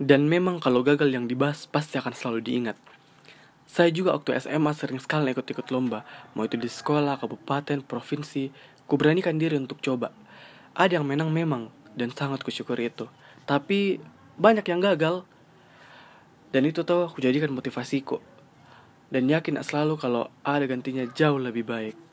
Dan memang kalau gagal yang dibahas pasti akan selalu diingat. Saya juga waktu SMA sering sekali ikut-ikut lomba, mau itu di sekolah, kabupaten, provinsi, kuberanikan diri untuk coba. Ada yang menang memang, dan sangat kusyukuri itu. Tapi banyak yang gagal, dan itu tuh aku jadikan motivasiku. Dan yakin selalu kalau ada gantinya jauh lebih baik.